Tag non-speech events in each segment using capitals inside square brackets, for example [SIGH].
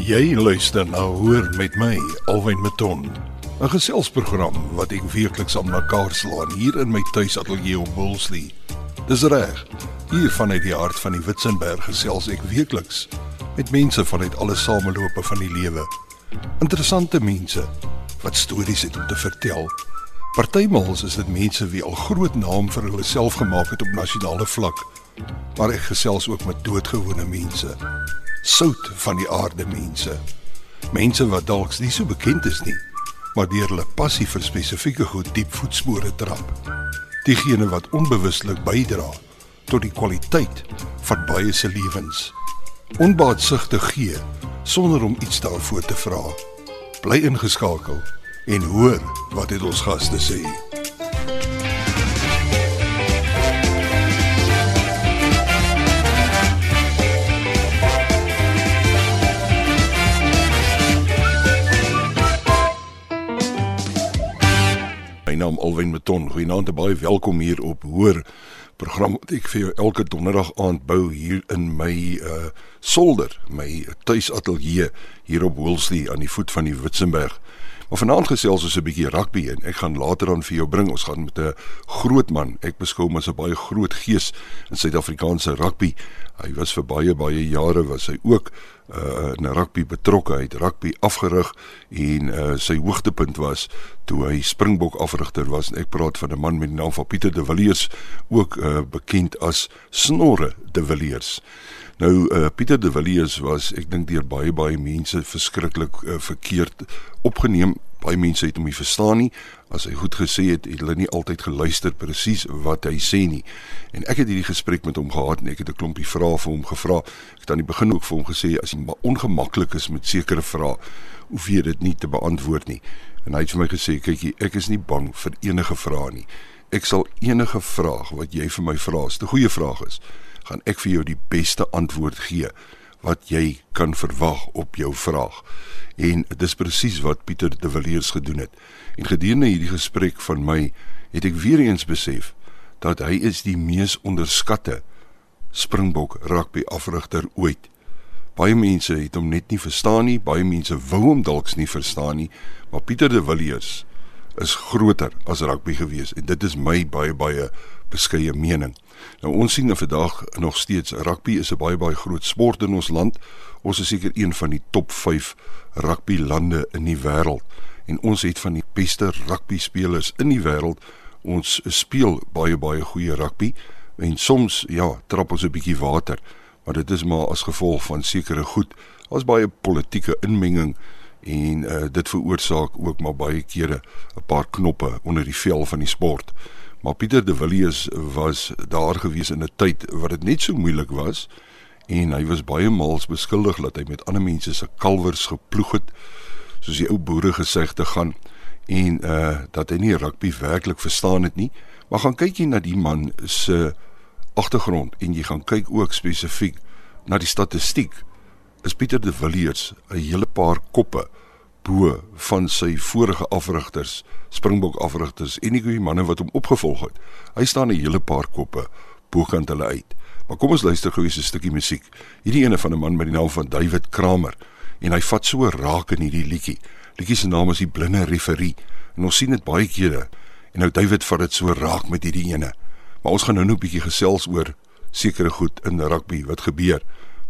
Jy luister na Hoor met my, Alwyn Maton. 'n Geselsprogram wat ek weekliks aan mekaar slaan hier in my tuisateljee op Woolsley. Dis reg. Hier vanuit die hart van die Witzenberg gesels ek weekliks met mense vanuit alle samelope van die lewe. Interessante mense wat stories het om te vertel. Partymals is dit mense wie al groot naam vir hulle self gemaak het op nasionale vlak. Maar ek gesels ook met doodgewone mense sout van die aarde mense. Mense wat dalk nie so bekend is nie, maar deur hulle passie vir spesifieke goed diep voetspore trap. Diegene wat onbewuslik bydra tot die kwaliteit van baie se lewens. Onbaatsugtig gee sonder om iets daarvoor te vra. Bly ingeskakel en hoor wat dit ons gaste sê. Naam Alwyn Meton. Goeienaand en baie welkom hier op Hoor program wat ek vir jou elke donderdag aand bou hier in my uh solder, my tuisateljee hier op Woolsley aan die voet van die Witzenberg. Maar vanaand gesels ons 'n bietjie rugby en ek gaan later dan vir jou bring. Ons gaan met 'n groot man. Ek beskou hom as 'n baie groot gees in Suid-Afrikaanse rugby. Hy was vir baie baie jare was hy ook uh in rugby betrokke. Hy het rugby afgerig en uh sy hoogtepunt was toe hy Springbok afrigter was. Ek praat van 'n man met die naam van Pieter de Villiers, ook uh bekend as Snorre de Villiers. Nou uh, Pieter de Villiers was ek dink deur baie baie mense verskriklik uh, verkeerd opgeneem. Baie mense het hom nie verstaan nie. As hy goed gesê het, het hulle nie altyd geluister presies wat hy sê nie. En ek het hierdie gesprek met hom gehad en ek het 'n klompie vrae vir hom gevra. Ek het aan die begin ook vir hom gesê as jy ongemaklik is met sekere vrae, hoef jy dit nie te beantwoord nie. En hy het vir my gesê, kykie, ek is nie bang vir enige vrae nie. Ek sal enige vraag wat jy vir my vra, as dit 'n goeie vraag is, gaan ek vir jou die beste antwoord gee wat jy kan verwag op jou vraag. En dis presies wat Pieter de Villiers gedoen het. En gedurende hierdie gesprek van my het ek weer eens besef dat hy is die mees onderskatte Springbok rugby afrigter ooit. Baie mense het hom net nie verstaan nie, baie mense wou hom dalk nie verstaan nie, maar Pieter de Villiers is groter as rugby gewees en dit is my baie baie beskeie mening. Nou ons sien vandag nog steeds rugby is 'n baie baie groot sport in ons land. Ons is seker een van die top 5 rugby lande in die wêreld en ons het van die beste rugby spelers in die wêreld. Ons speel baie baie goeie rugby en soms ja, trap ons 'n bietjie water, maar dit is maar as gevolg van sekere goed. Daar's baie politieke inmenging en uh, dit veroorsaak ook maar baie kere 'n paar knoppe onder die vel van die sport. Maar Pieter de Villiers was daar gewees in 'n tyd wat dit net so moeilik was en hy was baie maals beskuldig dat hy met ander mense se kalwers geploeg het soos die ou boere gesegde gaan en uh dat hy nie rugby werklik verstaan het nie. Maar gaan kyk jy na die man se agtergrond en jy gaan kyk ook spesifiek na die statistiek is Pieter de Villiers 'n hele paar koppe bo van sy vorige afrigters, Springbok afrigters en die manne wat hom opgevolg het. Hy staan 'n hele paar koppe bokant hulle uit. Maar kom ons luister gou 'n stukkie musiek. Hierdie ene van 'n man met die naam van David Kramer en hy vat so raak in hierdie liedjie. Liedjie se naam is Die Blinde Referee en ons sien dit baie kere. En nou David vat dit so raak met hierdie ene. Maar ons gaan nou nog 'n bietjie gesels oor sekere goed in rugby wat gebeur.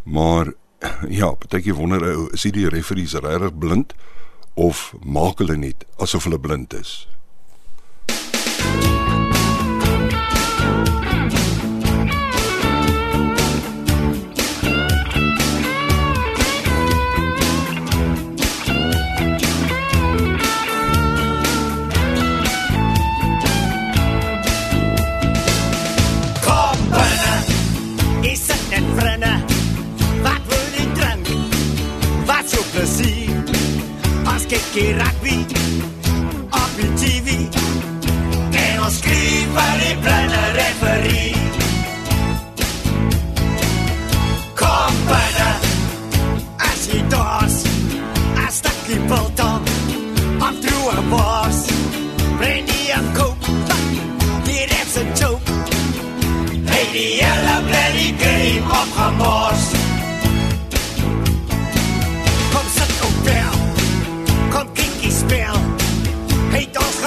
Maar [CLEARS THROAT] ja, partykie wonder ou, is die referees regtig blind of maak hulle net asof hulle blind is? Kom As kyk jy rugby op die TV En ons skryf vir die blinde referee. Kom binne, as jy dors As stukkie biltong, of through a boss Brandy and coke, die reps a joke. Hey, die hele bloody game opgemors Kom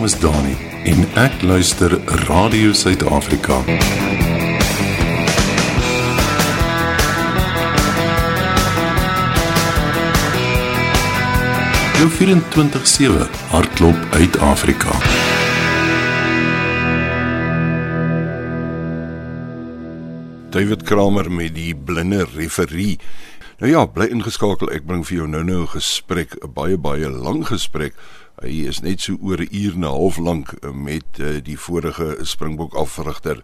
naam is Dani en ek luister Radio Suid-Afrika. Jou 24/7 hardloop uit Afrika. David Kramer met die blinde referee. Nou ja, bly ingeskakel. Ek bring vir jou nou-nou 'n gesprek, 'n baie baie lang gesprek. Hy is net so oor 'n uur en 'n half lank met uh, die vorige Springbok afrigter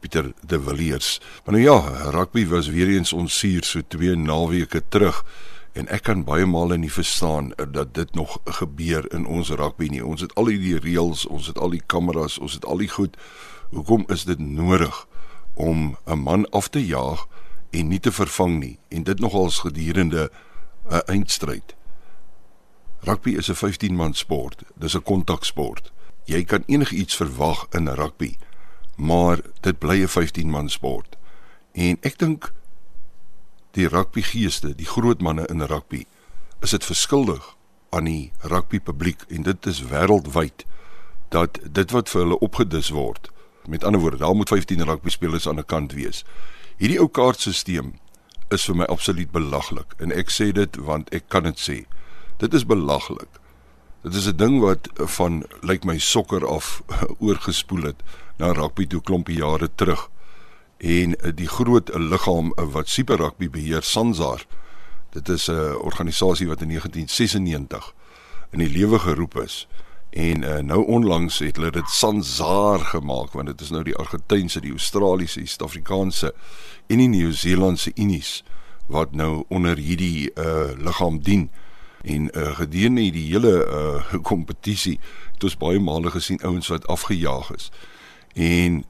Pieter de Villiers. Maar nou ja, rugby was weer eens ons suur so twee naweke terug en ek kan baie male nie verstaan dat dit nog gebeur in ons rugby nie. Ons het al die reëls, ons het al die kameras, ons het al die goed. Hoekom is dit nodig om 'n man af te jaag en nie te vervang nie en dit nogals gedurende 'n eindstryd? Rugby is 'n 15 man sport. Dis 'n kontaksport. Jy kan enigiets verwag in rugby, maar dit bly 'n 15 man sport. En ek dink die rugbygeeste, die groot manne in rugby, is dit verskuldig aan die rugby publiek en dit is wêreldwyd dat dit wat vir hulle opgedis word. Met ander woorde, daar moet 15 rugby spelers aan 'n kant wees. Hierdie ou kaartstelsel is vir my absoluut belaglik en ek sê dit want ek kan dit sê. Dit is belaglik. Dit is 'n ding wat van lyk like my sokker af [LAUGHS] oorgespoel het na rugby toe klompie jare terug. En die groot liggaam wat Super Rugby beheer, Sansar. Dit is 'n organisasie wat in 1996 in die lewe geroep is. En uh, nou onlangs het hulle dit Sansar gemaak want dit is nou die Argentynse, die Australiese, die Suid-Afrikaanse en die Nieu-Seelandse unies wat nou onder hierdie uh, liggaam dien en uh, gedurende die hele [LAUGHS] uh, kompetisie het ons baie male gesien ouens wat afgejaag is. En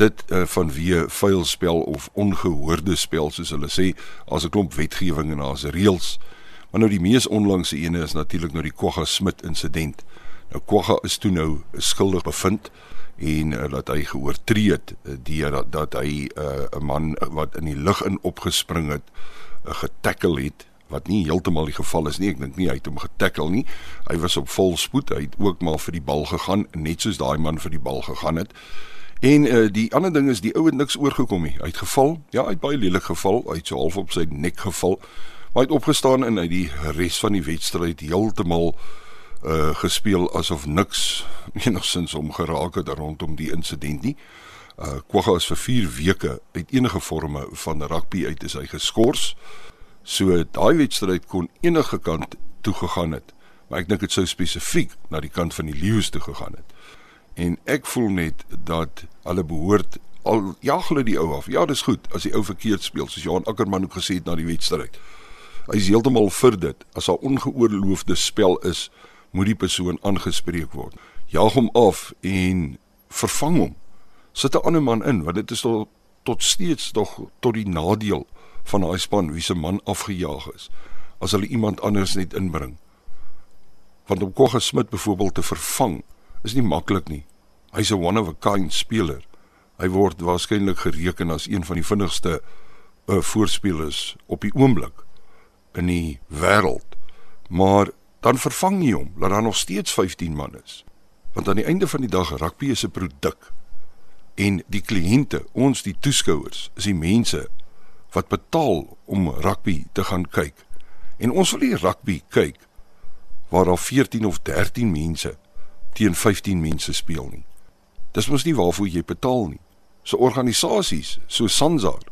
dit uh, vanweë vuil spel of ongehoorde spel soos hulle sê as 'n klomp wetgewing en daar's reëls. Maar nou die mees onlangse ene is natuurlik nou die Kwagga Smit insident nou Kwagga is toe nou skuldig bevind en uh, dat hy geoortree het deur dat, dat hy 'n uh, man wat in die lug in opgespring het uh, getackle het wat nie heeltemal die geval is nie. Ek dink nie hy het hom getackle nie. Hy was op vol spoed. Hy het ook maar vir die bal gegaan, net soos daai man vir die bal gegaan het. En uh, die ander ding is die ou het niks oorgekom nie. Hy het geval. Ja, hy het baie lelik geval. Hy het so half op sy nek geval. Maar hy het opgestaan en hy die res van die wedstryd heeltemal uh gespeel asof niks [LAUGHS] enigsins hom geraak het rondom die insident nie. Uh Kwagga is vir 4 weke uit enige vorme van rugby uit is hy geskort. So daai wedstryd kon enige kant toe gegaan het, maar ek dink dit sou spesifiek na die kant van die leeu's toe gegaan het. En ek voel net dat hulle behoort al jag hulle die ou af. Ja, dis goed as die ou verkeerd speel, soos Johan Ackerman ook gesê het na die wedstryd. Hy is heeltemal vir dit. As daar ongeoorloofde spel is, moet die persoon aangespreek word. Jag hom af en vervang hom. Sit 'n ander man in, want dit is tot tot steeds tog tot die nadeel van daai span wie se man afgejaag is as hulle iemand anders net inbring. Want om Kogge Smit byvoorbeeld te vervang is nie maklik nie. Hy's 'n one of a kind speler. Hy word waarskynlik gereken as een van die vinnigste uh, voorspelers op die oomblik in die wêreld. Maar dan vervang jy hom, laat daar nog steeds 15 man is. Want aan die einde van die dag rugby is 'n produk en die kliënte, ons die toeskouers, is die mense wat betaal om rugby te gaan kyk. En ons wil nie rugby kyk waar daar 14 of 13 mense teen 15 mense speel nie. Dis mos nie waarvoor jy betaal nie. So organisasies so Sanzar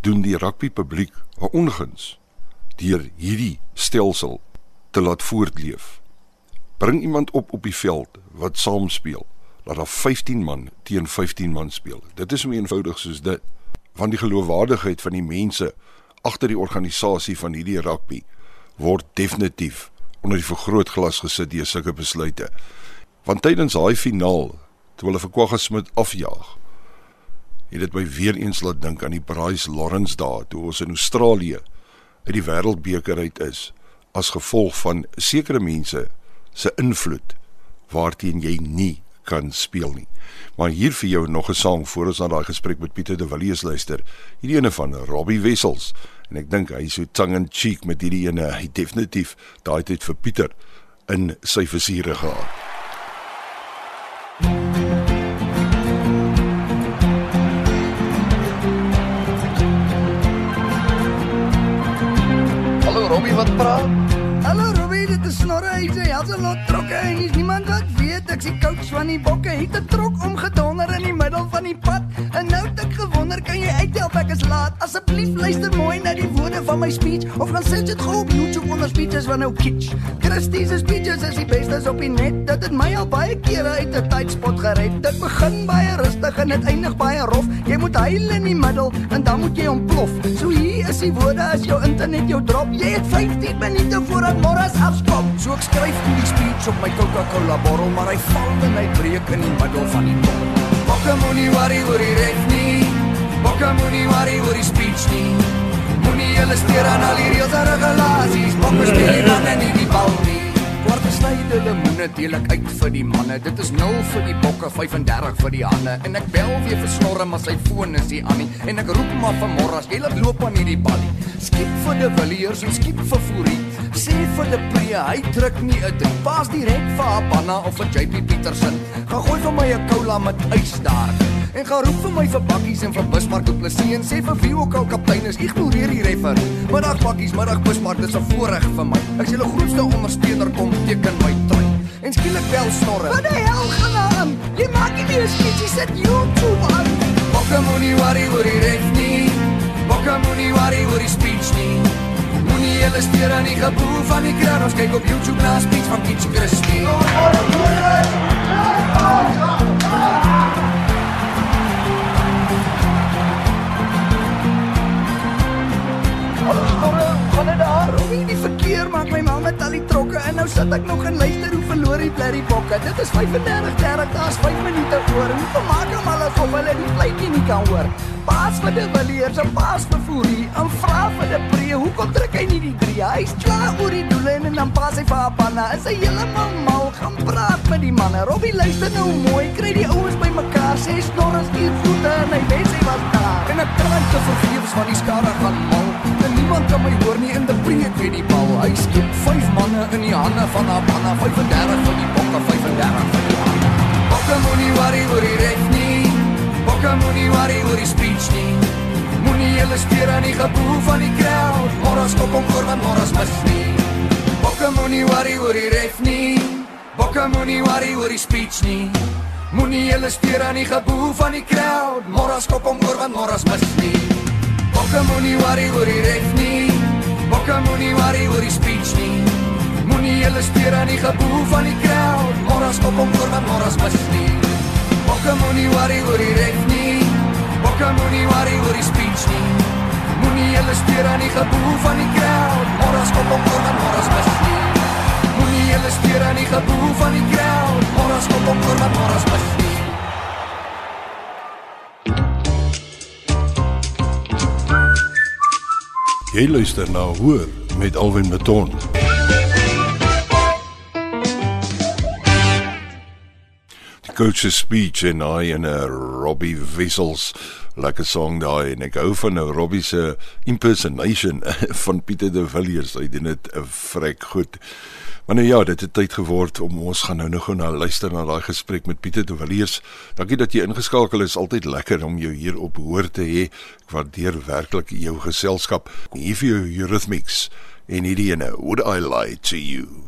doen die rugby publiek 'n onguns deur hierdie stelsel te laat voortleef. Bring iemand op op die veld wat saam speel. Laat daar 15 man teen 15 man speel. Dit is so eenvoudig soos dit. Want die geloofwaardigheid van die mense agter die organisasie van hierdie rugby word definitief onder die vergrootglas gesit deur sulke besluite. Want tydens daai finaal, toe hulle vir Kwagga Smit afjaag, het dit my weer eens laat dink aan die Bryce Lawrence dae toe ons in Australië uit die wêreldbeker uit is as gevolg van sekere mense se invloed waarteen jy nie kan speel nie. Maar hier vir jou nog 'n sang voor ons na daai gesprek met Pieter de Villiers luister. Hierdie ene van Robbie Wessels en ek dink hy so tongue in cheek met hierdie ene. Hy definitief daai tyd vir Pieter in sy versiere gehad. Hallo Robbie, wat praat? Hallo Robbie, dit is Snorre. Hy sê hy's 'n lot trokke en hier's niemand ek sien coach van die bokke het 'n trok omgedonder in die middel van die pad. Uithelp ek is laat? Asseblief luister mooi na die woorde van my speech of gaan sit dit gou op YouTube onder speeches van nou kitsch. Christie se speeches is die beste op die net. Dit het my al baie kere uit 'n tydspot gered. Dit begin baie rustig en dit eindig baie rof. Jy moet huil in die middel en dan moet jy ontplof. So hier is die woorde as jou internet jou drop. Jy het 15 minute voordat môre afskop. So ek skryf die speech op my Coca-Cola bottel, maar hy val en hy breek in die middel van die top. Bokke moenie worry die ref nie. Bokke moenie worry oor die speech nie. Moenie julle steur aan al die reëls en regulasies. Bokke speel nie nie die bal nie. Kwart gesnyde lemoene deel ek uit vir die manne. Dit is 0 vir die bokke, 35 vir die hande. En ek bel weer vir snorre, maar sy foon is nie aan nie. En ek roep maar vir môre as jy laat loop aan hierdie ballie. Skiep vir die Villiers en skiep vir Fourie. Sê vir die Pre, hy druk nie 'n ding. Pas direk vir Habana of vir JP Petersen. Gaan gooi vir my 'n cola met ys daar. En gaan roep vir my vir bakkies en vir Bismarck op Plessis en sê vir wie ook al kaptein is, ignoreer die reffer. Middag bakkies, middag Bismarck, dis 'n voorreg vir my. Ek is julle grootste ondersteuner kom teken my trui. En skielik bel snorre. Wat die hel gaan aan? Jy maak nie meer skietsies sit YouTube aan. Bokke moenie worry oor die ref nie. Bokke moenie worry oor die speech nie. Moenie julle steur aan die geboel van die kraan. Ons kyk op YouTube na speech van Kitch Christie. Gaan dit daar? Robbie, die verkeer maak my ma met al die trokke en nou sit ek nog en luister hoe verloor die blerrie bokke. Dit is 35 30, daar's 5 minute voor. En hoe maak hom al asof hulle die fluitjie nie kan hoor? Paas vir die Villiers en paas vir Fourie. En vra vir die Pre, hoekom druk hy nie die 3? Hy's klaar oor die doele en dan pas hy vir Apana. Is hy heeltemal mal? Gaan praat met die manne. Robbie, luister nou mooi. Kry die ouens bymekaar. Sê snorres hier voete en hy weet hy was. En ek kan te vergeefs van die skare gaan mal. En niemand kan my hoor nie in die breek weet die bal. Hy skiep 5 manne in die hande van Apana. 35 van die bokke, 35 van die hande. Bokke moenie worry oor die ref nie. Bokke moenie worry oor die speech nie. Moenie julle steur aan die geboel van die crowd. Moras kop om voor want moras mis nie. Bokke moenie worry oor die ref nie. Bokke moenie worry oor die speech nie. Moenie julle steur aan die geboel van die crowd. Moras kop om voor want moras mis nie. Bokke moenie worry oor die ref nie. Bokke moenie worry oor die speech nie. Moenie julle steur aan die geboel van die crowd. Moras kop om voor want moras mis nie. Bokke moenie worry oor die ref nie. Bokke moenie worry oor die speech nie. Moenie julle steur aan die geboel van die crowd. Moras kop om voor want moras mis nie. Moenie julle steur aan die geboel van die crowd. Moras kop om voor want moras mis nie. Jy luister na Hoor met Alwin Maton. Die Coach se speech en hy en 'n uh, Robbie Wissels lekker song daai en ek hou van nou Robbie se impersonation [LAUGHS] van Pieter de Villiers. Hy doen dit 'n vrek goed. Maar nou ja, dit het tyd geword om ons gaan nou nog nou luister na daai gesprek met Pieter de Villiers. Dankie dat jy ingeskakel is. Altyd lekker om jou hier op hoor te hê. Ek waardeer werklik jou geselskap. Hier vir jou Eurythmics en hierdie ene, Would I Lie to You?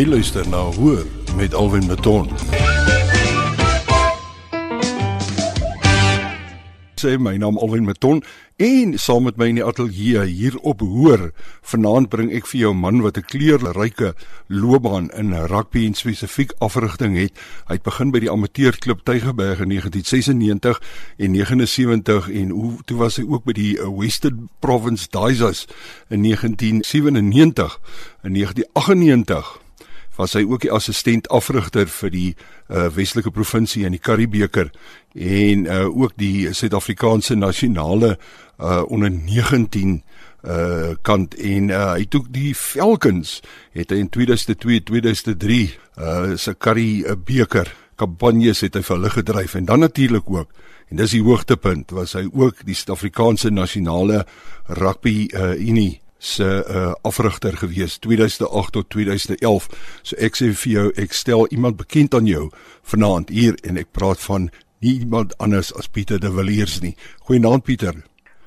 Jy luister na Hoor met Alwin Maton. Sê my naam Alwin Maton en saam met my in die ateljee hier op Hoor vanaand bring ek vir jou 'n man wat 'n kleurryke loopbaan in rugby en spesifiek afrigting het. Hy het begin by die amateurklub Tygerberg in 1996 en 79 en hoe toe was hy ook by die Western Province Daisies in 1997 in 1998 was hy ook die assistent afrigter vir die uh, Weselike provinsie in die Karibeker en uh, ook die Suid-Afrikaanse nasionale uh, onder 19 uh kant en uh, hy toe die Falcons het hy in 2002 2003 uh se Currie beker kampanjes het hy vir hulle gedryf en dan natuurlik ook en dis die hoogtepunt was hy ook die Suid-Afrikaanse nasionale rugby uh unie se uh, afrigter gewees 2008 tot 2011. So ek sê vir jou, ek stel iemand bekend aan jou vanaand hier en ek praat van niemand anders as Pieter de Villiers nie. Goeienaand Pieter.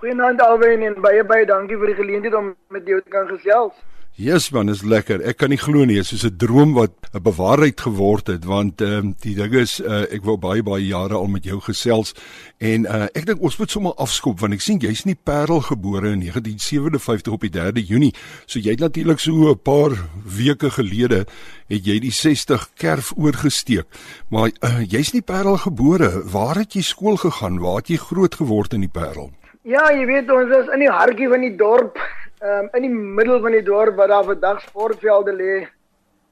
Goeienaand Alwyn en baie baie dankie vir die geleentheid om met jou te kan gesels. Yes man, is lekker. Ek kan nie glo nie, dit is so 'n droom wat 'n bewaarheid geword het want ehm um, die ding is uh, ek wou baie baie jare al met jou gesels en uh, ek dink ons moet sommer afskop want ek sien jy's nie Parel gebore in 1957 op die 3de Junie. So jy het natuurlik so 'n paar weke gelede het jy die 60 kerf oorgesteek. Maar uh, jy's nie Parel gebore. Waar het jy skool gegaan? Waar het jy groot geword in die Parel? Ja, jy weet ons is in die hartjie van die dorp um, in die middel van die dorp waar daar vandag sportvelde lê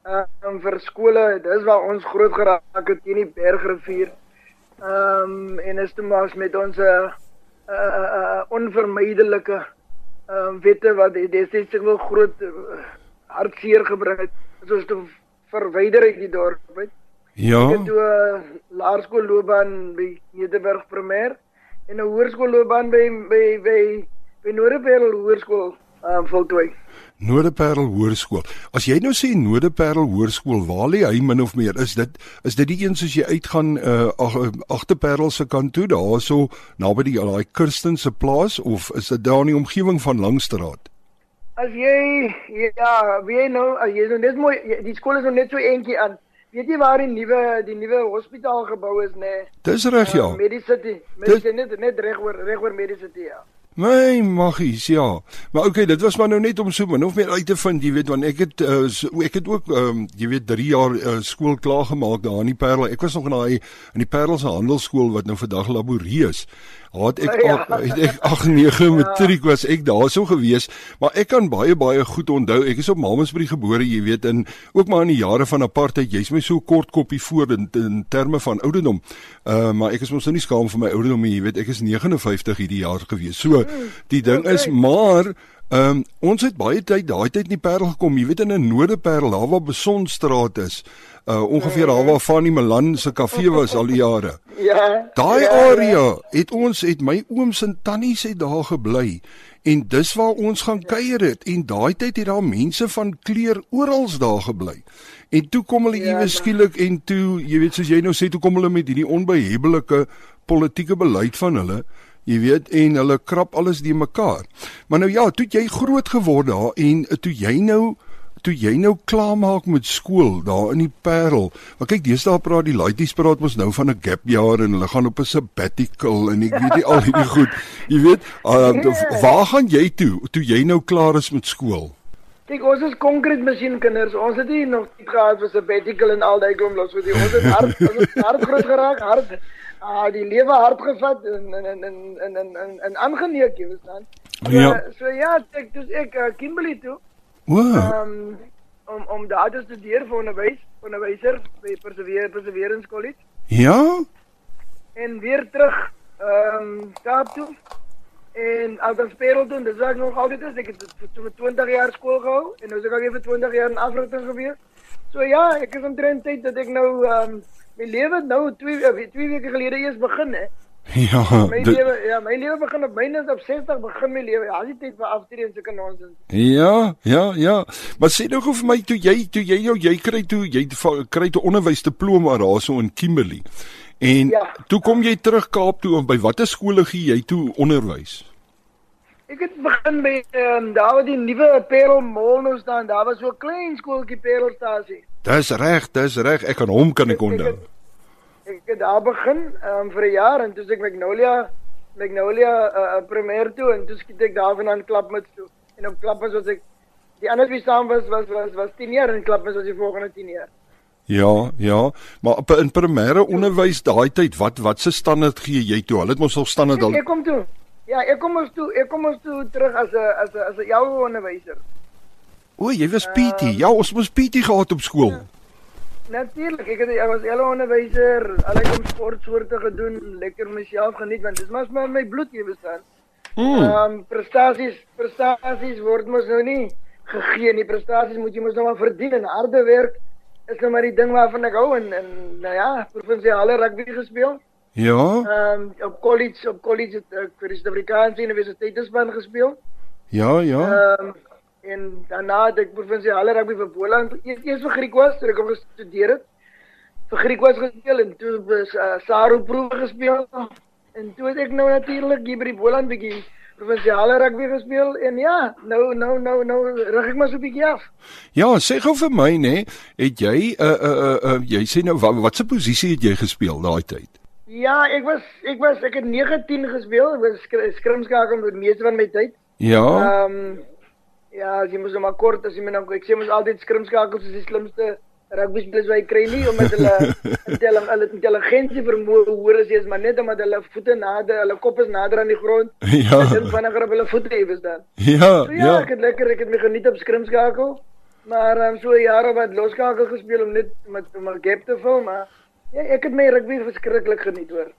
um, vir skole. Dis waar ons groot geraak het teen die Bergrivier. Ehm um, en is toe maar met ons 'n uh, uh, uh, onvermydelike ehm um, wette wat destyds ek wil groot uh, hartseer gebring het. Soos toe verwyder uit die dorp uit. Ja. Ek het toe 'n laerskoolloopbaan by Nederburg Primêr en 'n hoërskoolloopbaan by by by by Noordeparel Hoërskool um, voltooi. Noordeparel Hoërskool. As jy nou sê Noordeparel Hoërskool, waar lê hy min of meer? Is dit is dit die een soos jy uitgaan uh ag agterparel se kant toe daarso naby die daai Kirsten se plaas of is dit daar in die omgewing van Langstraat? As jy ja, wie nou, as jy nou net mooi die skool is nog net so eentjie aan. Weet jy waar die nuwe die nuwe hospitaal gebou is nê? Nee? Dis reg ja. Medicity. Medicity net net reg oor reg oor Medicity ja. My maggies, ja. Maar okay, dit was maar nou net om so min of meer uit te vind, jy weet, want ek het uh, so, ek het ook ehm um, jy weet 3 jaar uh, skool klaar gemaak daar in die Parel. Ek was nog in daai in die Parel se handelsskool wat nou vandag Laborie is. Haat ek Ja. al het ek 8 9 matriek was ek daarso gewees, maar ek kan baie baie goed onthou. Ek is op Mamasbury gebore, jy weet, en ook maar in die jare van apartheid, jy's my so kort koppie voor in, in terme van ouderdom. Uh maar ek is mos nou nie skaam vir my ouderdom nie, jy weet, ek is 59 hierdie jaar gewees. So die ding is maar Ehm um, ons het baie tyd daai tyd in die Parel gekom, jy weet in 'n Noordeparel, daar waar Besonstraat is. Uh ongeveer daar waar Fanny Milan se kafee was al die jare. [LAUGHS] Ja. Daai ja, area het ons het my ooms en tannies het daar gebly en dis waar ons gaan kuier het en daai tyd het daar mense van kleur oral daar gebly. En toe kom hulle Ja, ewe man. skielik en toe, jy weet soos jy nou sê, toe kom hulle met hierdie onbehebbelike politieke beleid van hulle. Jy weet en hulle krap alles die mekaar. Maar nou ja, toe jy groot geword daar en toe jy nou toe jy nou klaar maak met skool daar in die Parel. Want kyk, deesdae praat die laities praat mos nou van 'n gap jaar en hulle gaan op 'n sabbatical en ek weet nie [LAUGHS] al hierdie goed. Jy weet, uh, waar gaan jy toe toe jy nou klaar is met skool? Kyk, ons is concrete masjien kinders. Ons het nie nog tyd gehad vir sabbatical en al daai glomblos wat jy ons het hard ons het hard groot geraak, hard ah die lewe hard gevat en en en en en en en, en aangeneek, jy verstaan? So, Ja. So ja, ek dis ek uh, Kimberley toe. O, Um om om daar te studeer vir onderwys, onderwyser by Persever Perseverance College ja? en weer terug ehm um, Kaap toe. En Albert Sperel doen, dis ek nog altyd is. Ek het vir so 20 jaar skool gehou en nou is ek al weer vir 20 jaar in Afrika gewees. So ja, ek is omtrent tyd dat ek nou ehm um, my lewe nou twee uh, twee weke gelede eers begin hè. [LAUGHS] Ja. My dit- lewe ja, my lewe begin op myne op 60 begin my lewe. Ja, die tyd vir aftree en sulke nonsens. Ja, ja, ja. Maar sê nou gou vir my toe jy toe jy jou jy kry toe jy kry 'n onderwysdiploma daarso in Kimberley. En Ja. toe kom jy terug Kaap toe en by watter skole gee jy toe onderwys? Ek het begin by ehm um, daar waar die nuwe Parel Mall nou staan. Daar was so 'n klein skooltjie Parelstasie. Dis reg, dis reg. Ek kan hom kan ek onthou. Ek het daar begin um, vir 'n jaar en toe ek Magnolia Magnolia uh, primêr toe en toe skiet ek daarvandaan klapmuts toe. En op klapmuts was ek die ander wie saam was was was was 10 jaar en klapmuts was die volgende 10 jaar. Ja, ja. Maar op in primêre onderwys daai tyd, wat wat se standaard gee jy toe? Hulle het mos al standaard Ek, al. ek kom toe. Ja, ek kom ons toe, ek kom ons toe terug as 'n as 'n as 'n jou onderwyser. O, jy was PT. Ja, ons moes PT gehad op skool. Natuurlik, ek het ek was hele onderwyser, allerlei sportsoorte gedoen, lekker myself geniet want dis mos my my bloed jy verstaan. Mm. Ehm um, prestasies prestasies word mos nou nie gegee nie. Prestasies moet jy mos nou maar verdien en harde werk is nou maar die ding waarvan ek hou en en nou ja, provinsiale rugby gespeel. Ja. Ehm um, op college op college het ek vir die Suid-Afrikaanse Universiteitsspan gespeel. Ja, ja. Ehm um, en daarna het ek provinsiale rugby vir Boland eers eers vir Griekwas, toe ek op gestudeer het. Vir Griekwas gespeel en toe was uh, Saru proewe gespeel. En toe het ek nou natuurlik hier by die Boland bietjie provinsiale rugby gespeel en ja, nou nou nou nou rig ek maar so 'n bietjie af. Ja, sê gou vir my nê, het jy 'n uh, 'n uh, uh, uh, jy sê nou wat watse posisie het jy gespeel daai tyd? Ja, ek was ek was ek het 19 gespeel, ek was skr skrimskakel met meeste van my tyd. Ja. Ehm um, ja, as jy moet nou maar kort as jy my nou ek sê mos altyd skrimskakels is die slimste rugby spelers wat jy kry nie omdat hulle [LAUGHS] intellig hulle intelligensie vermoë hoor as jy is maar net omdat hulle voete nader, hulle kop is nader aan die grond. [LAUGHS] Ja. Dit vinniger op hulle voete hê verstaan. Ja, So ja, ja. ek het lekker ek het my geniet op skrimskakel. Maar um, so jare wat loskakel gespeel om net met om 'n gap te vul, maar ja, ek het my rugby verskriklik geniet hoor.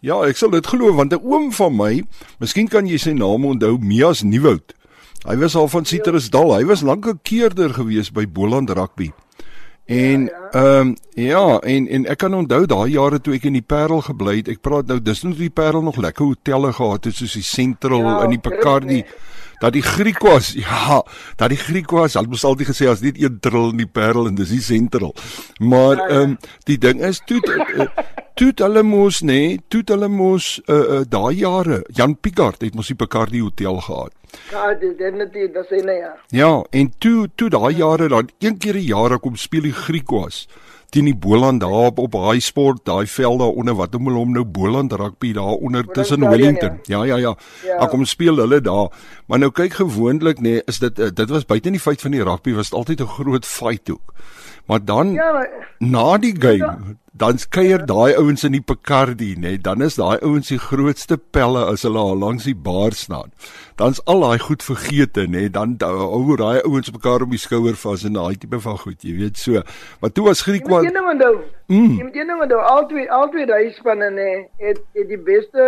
Ja, ek sal dit glo want 'n oom van my, miskien kan jy sy naam onthou, Mias Nieuwoud. Hy was al van Citrusdal. Hy was lank 'n keerder gewees by Boland Rugby. En ehm um, ja, en en ek kan onthou daai jare toe ek in die Parel gebly het. Ek praat nou dis nog die Parel nog lekker hotelle gehad het soos die Central Ja, in die Picardy. Dat die Griek was. [LAUGHS] Ja, dat die Griek was. Hulle moes altyd gesê as net een drill in die Parel en dis die Central. Maar ehm um, die ding is toe uh, toe het hulle mos nê, nee, toe het hulle mos uh, uh, daai jare Jan Picard het mos die Picardy hotel gehad. Ja, dit dit net dit is nee ja. Ja, en toe toe daai jare dan een keer 'n jaar kom speel die Griekwas teen die Boland daar op op High Sport, daai veld daar onder wat noem hulle hom nou Boland rugby daar onder tussen Stadion, Wellington. Ja, ja, ja. Ja. Daar kom speel hulle daar. Maar nou kyk gewoonlik nê, nee, is dit eh, dit was buite in die feit van die rugby was dit altyd 'n groot fight ook. Maar dan Ja, maar na die game dan skeuier daai ouens in die Picardy nê nee, dan is daai ouens die grootste pelle as hulle al langs die bar staan dan's al daai goed vergeete nê nee, dan da- hou daai ouens mekaar om die skouer vas en daai tipe van goed jy weet so maar toe was jy Griek moet wat een ding onthou. Mm. Jy moet een ding onthou. Al twee al twee daai spanne nee, het het die beste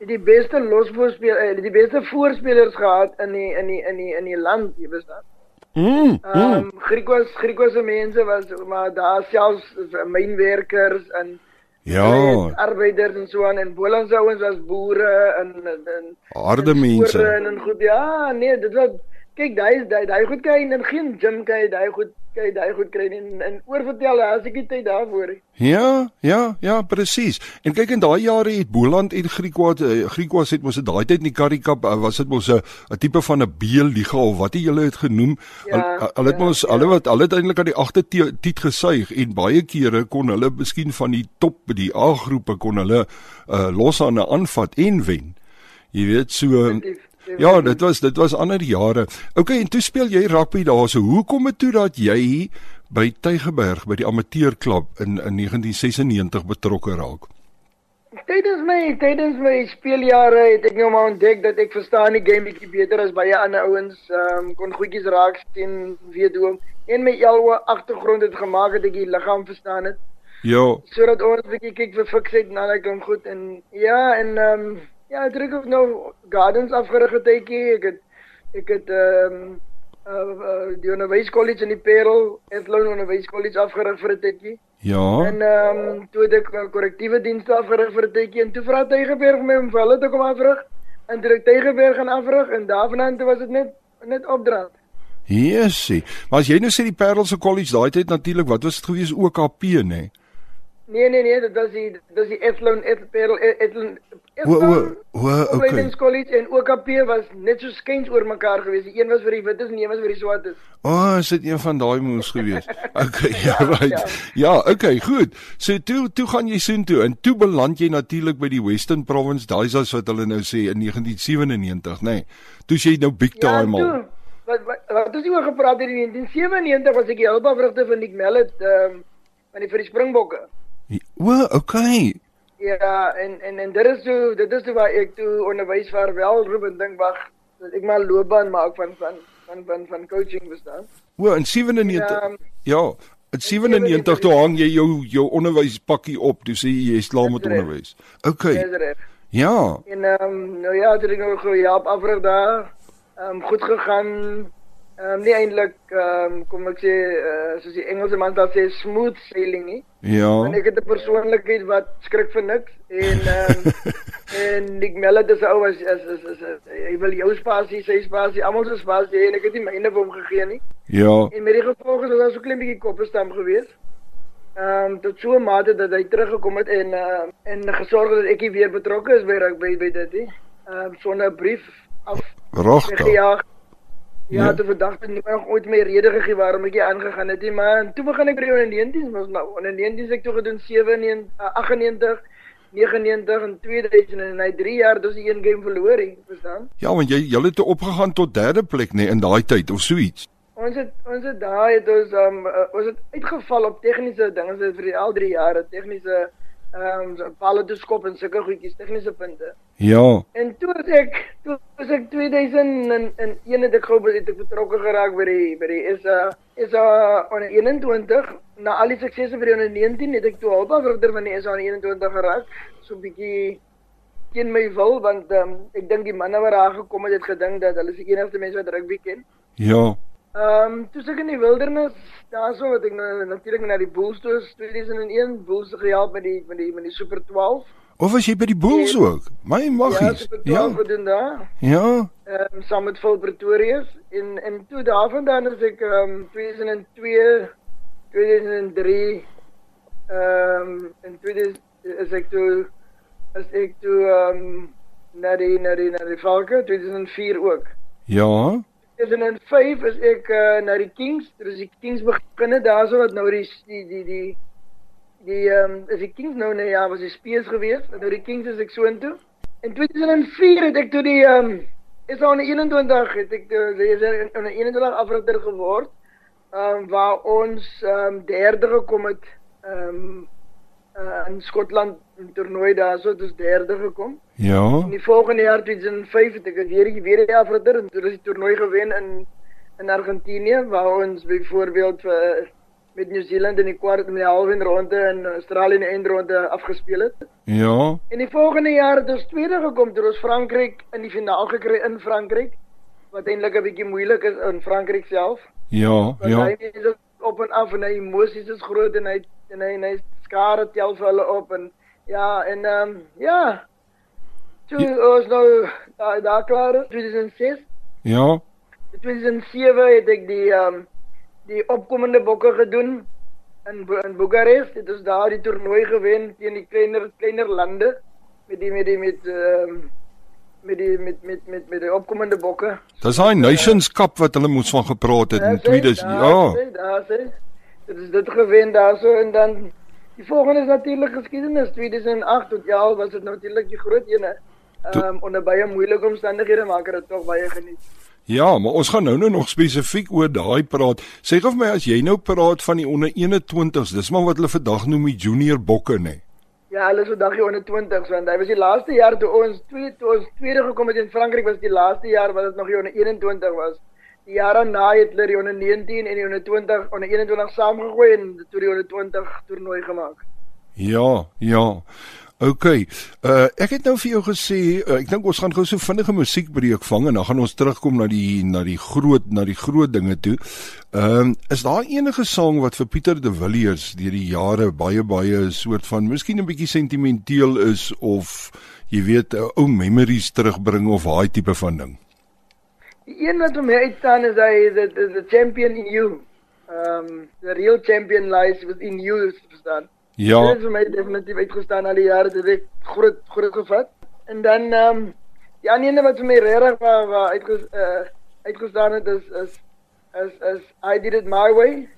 het die beste losvoorspelers, die beste voorspelers gehad in die in die in die in die land, jy verstaan. Mm, mm, um, Griekwas Griekwasse mense was maar daar selfs mynwerkers en ja. arbeiders en so aan en Bolandse ouens was boere en en, harde en mense. En, en goed ja, nee, dit was kyk daai daai daai goed kry en in geen gym jy daai goed kry daai goed kry en en oorvertel as ek tyd daarvoor. Ja, ja, ja, presies. En kyk in daai jare het Boland en Griekwas uh, Griekwas het mos in daai tyd in die Currie Cup uh, was dit mos 'n 'n tipe van 'n B-liga of wat jy hulle het genoem. Ja, Hulle hulle het ja, mos ja. hulle wat hulle eintlik aan die agter te- tiet gesuig en baie kere kon hulle miskien van die top die A-groepe kon hulle uh, los aan 'n aanvat en wen. Jy weet so Definitief, Ja, dit was dit was ander jare. OK, en toe speel jy rugby daarso. Hoe kom dit toe dat jy by Tygerberg by die amateurklub in in 1996 betrokke raak? Tydens my tydens my speeljare het ek nou maar ontdek dat ek verstaan die game bietjie beter as baie ander ouens. Ehm um, kon goedjies raak sien, weet hoe om en my elwe agtergrond het gemaak dat ek die liggaam verstaan het. Ja, sodat ons bietjie kyk vir fiksheid na daai klomp goed en ja en ehm um, ja, ek het ook nou gardens afgerig getydjie. Ek het ek het ehm um, uh, uh, die onderwyskollege in die Parel, Ethlone onderwyskollege afgerig vir 'n tydjie. ja. En ehm um, toe het ek korrektiewe dienste afgerig vir 'n tydjie en toe vra Tygerberg my om vir hulle te kom afrig. En toe ek Tygerberg gaan afrig en daarvandaan toe was dit net net opdraand. Yesie. Maar as jy nou sê die Parel se college daai tyd natuurlik, wat was dit gewees OKP nê? Nee? Nee nee nee, dit was die dit was die O o o okay. Opleidingskollege en OKP was net so skuins oor mekaar gewees. Die een was vir die wites en die een was vir die swartes. O, oh, is dit een van daai moes gewees. [LAUGHS] Okay, ja, Ja, right. ja. Ja, okay, goed. So toe toe gaan jy soontoe en toe beland jy natuurlik by die Western Province, daai is wat hulle nou sê in 1997, nê. Nee. Toe is jy nou big time al. toe, wat wat wat ons oor gepraat het in 1997 was ek die hulpafrigter van Nick Mellet ehm um, van die vir die Springbokke. O, okay. Ja, en en en dit is toe dit is toe waar ek toe onderwys vaarwel roep en dink wag, ek maar loopbaan maak van van van van van coaching bestaan. O, in 97. Ja, Ja, in 97 toe hang jy jou jou onderwyspakkie op, toe sê jy jy's klaar met onderwys. Okay. Ja. En ehm um, nou ja, het ek nog gehelp afrig daar. Ehm um, goed gegaan. Ehm um, nie eintlik ehm um, kom ek sê uh, soos die Engelse man daar sê smooth sailing nie. Ja. Want ek het 'n persoonlikheid wat skrik vir niks en ehm um, [LAUGHS] en Nick Mellet is ou as is is- hy wil jou spasie, sy spasie, almal se spasie en ek het nie myne vir hom gegee nie. Ja. En met die gevolge is daar so klein bietjie koppestam gewees. Ehm um, tot so 'n mate dat hy teruggekom het en uh, en gesorg dat ek nie weer betrokke is by rugby by dit nie. Ehm um, sonder 'n brief af Regtig. weggejaag. Ja, Ja. toe vandag het nie nog ooit meer rede gegee waarom ek hier aangegaan het nie, maar toe begin ek by die onder 19s, mos nou onder 19s ek toe gedoen 97 uh, 98 99 en 2000 en hy 3 jaar dus een game verloor, hè, verstaan? Ja, want jy jy het opgegaan tot derde plek nê nee, in daai tyd of so iets. Ons het ons het daai het ons um uh, ons het uitgeval op tegniese dinge so vir al 3 jare tegniese ehm um, palle toe skop en sulke goedjies tegniese punte. Ja. En toe het ek toe was ek 2001 het ek gou het ek betrokke geraak by die by die is uh is onder 21 na al die suksese vir die onder 19 het ek toe hulpafrigter van die is onder 21 geraak. So 'n bietjie teen my wil want um, ek dink die manne wat daar gekom het het gedink dat hulle is die enigste mense wat rugby ken. Ja. Ehm um, toe ek in die wildernis, daarso wat ek nou natuurlik na die Bulls toe is 2001 Bulls gehelp met die met die met die Super 12. Of was jy by die Bulls ook? My Ja, maggies. Super Ja. 12 ja. doen daar. Ja. Ehm um, saam met Phil Pretorius en en toe daarvandaan is ek ehm um, 2002 2003 ehm um, in 2000 is ek toe is ek toe ehm um, na die na die na die Falke 2004 ook. Ja. 2005 is ek uh, na die Kings, toe is die Kings beginne daarso wat nou die die die die die ehm um, is die Kings nou nee ja, was die Spears gewees. Nou die Kings is ek so intoe. In 2004 het ek toe die ehm um, is aan 21 het ek dis aan 21 afrigter geword. Ehm um, waar ons ehm um, derde gekom het ehm um, uh, in Skotland 'n toernooi daarso, dis derde gekom. Ja. In die volgende jaar 2005 het ek weer weer die afrigter en toe is die toernooi gewen in in Argentinië waar ons byvoorbeeld vir met New Zealand in die kwart in die halve ronde en Australië in die eindronde afgespeel het. Ja. En die volgende jaar het ons tweede gekom toe ons Frankryk in die finaal gekry in Frankryk wat eintlik 'n bietjie moeilik is in Frankryk self. Ja. Want Ja. hy is op en af en hy emosies is groot en hy en hy, en hy skare tel vir hulle op en ja en ehm um, ja. Toe ons nou daar, daar klaar is 2006 Ja. In 2007 het ek die ehm um, die opkomende bokke gedoen in in Boekarest. Dit is daar die toernooi gewen teen die kleiner kleiner lande met die met die met ehm um, met die met met met met die opkomende bokke. Dis daai Nations Cup wat hulle moes van gepraat het in Daar sê, 2000. daar Ja. sê, Daar sê. Dit is dit gewen daarso en dan die volgende is natuurlik geskiedenis 2008 tot ja, was dit natuurlik die groot ene. Ehm um, onder baie moeilike omstandighede maak het dit tog baie geniet. Ja, maar ons gaan nou nou nog spesifiek oor daai praat. Sê gou vir my as jy nou praat van die onder 21s, dis maar wat hulle vandag noem die junior bokke nê. Ja, hulle is vandag hier onder 20 want hy was die laaste jaar toe ons twee toe ons tweede gekom het in Frankryk was die laaste jaar wat dit nog hier onder 21 was. Die jaar daarna het hulle die onder 19 en die onder 20 onder 21 saamgegooi en toe die onder 20 toernooi gemaak. Ja, ja. OK. Uh ek het nou vir jou gesê, uh, ek dink ons gaan gou so vinnige musiekbreek vang en dan gaan ons terugkom na die na die groot na die groot dinge toe. Ehm um, is daar enige sang wat vir Pieter de Villiers deur die jare baie baie soort van miskien 'n bietjie sentimenteel is of jy weet ou memories terugbring of daai tipe van ding? Die een wat vir my uitstaan is hy the, the, the champion in you. Um the real champion lies within you, is verstaan. Ja. Dit is vir my definitief uitgestaan al die jare dit het groot groot gevat. En dan ehm um, die ander ene wat vir my regtig waar waar uitges, uh, uitgestaan het is is is is I did it my way.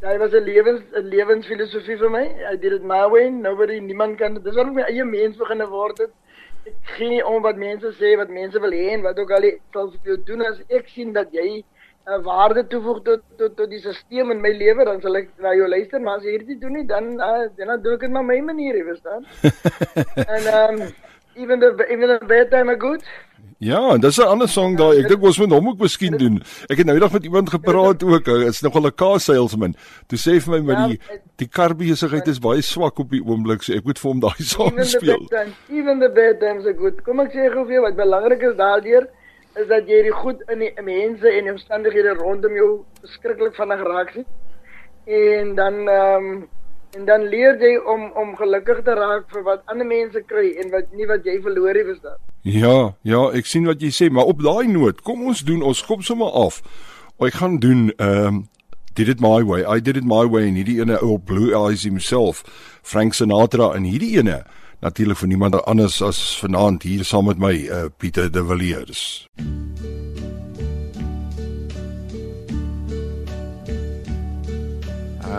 Dit was 'n lewens 'n lewensfilosofie vir my. I did it my way. Nobody niemand kan dit. Dis ek my eie mens begin word het. Gee nie om wat mense sê, wat mense wil hê en wat ook al sal vir jou doen as ek sien dat jy 'n waarde toevoeg tot tot tot die stelsel in my lewe, dan sal ek na jou luister, maar as jy hierdie doen nie, dan uh, dan doen ek dit maar my manier, jy verstaan? [LAUGHS] en ehm um, even the even the bad time are good. Ja, en dis 'n ander song daai. Ek dink ons moet hom ook miskien doen. Ek het nou eendag met iemand gepraat ook. Hy is nogal 'n car salesman. Toe sê hy vir my maar Ja, die die karbesigheid is baie swak op die oomblik, so ek moet vir hom daai song Even the speel. times, even the bad times are good. Kom ek sê gou vir jou wat belangrik is daardeur is dat jy die goed in die mense en die omstandighede rondom jou verskriklik vinnig raak sien. En dan ehm um, en dan leer jy om om gelukkig te raak vir wat ander mense kry en wat nie wat jy verloor het verstaan. Ja, ja, ek sien wat jy sê, maar op daai noot, kom ons doen, ons skop sommer af. Ek gaan doen ehm um, Did it my way. I did it my way en hierdie ene ou Blue Eyes himself, Frank Sinatra en hierdie ene natuurlik vir niemand anders as vanaand hier saam met my, uh, Pieter de Villiers.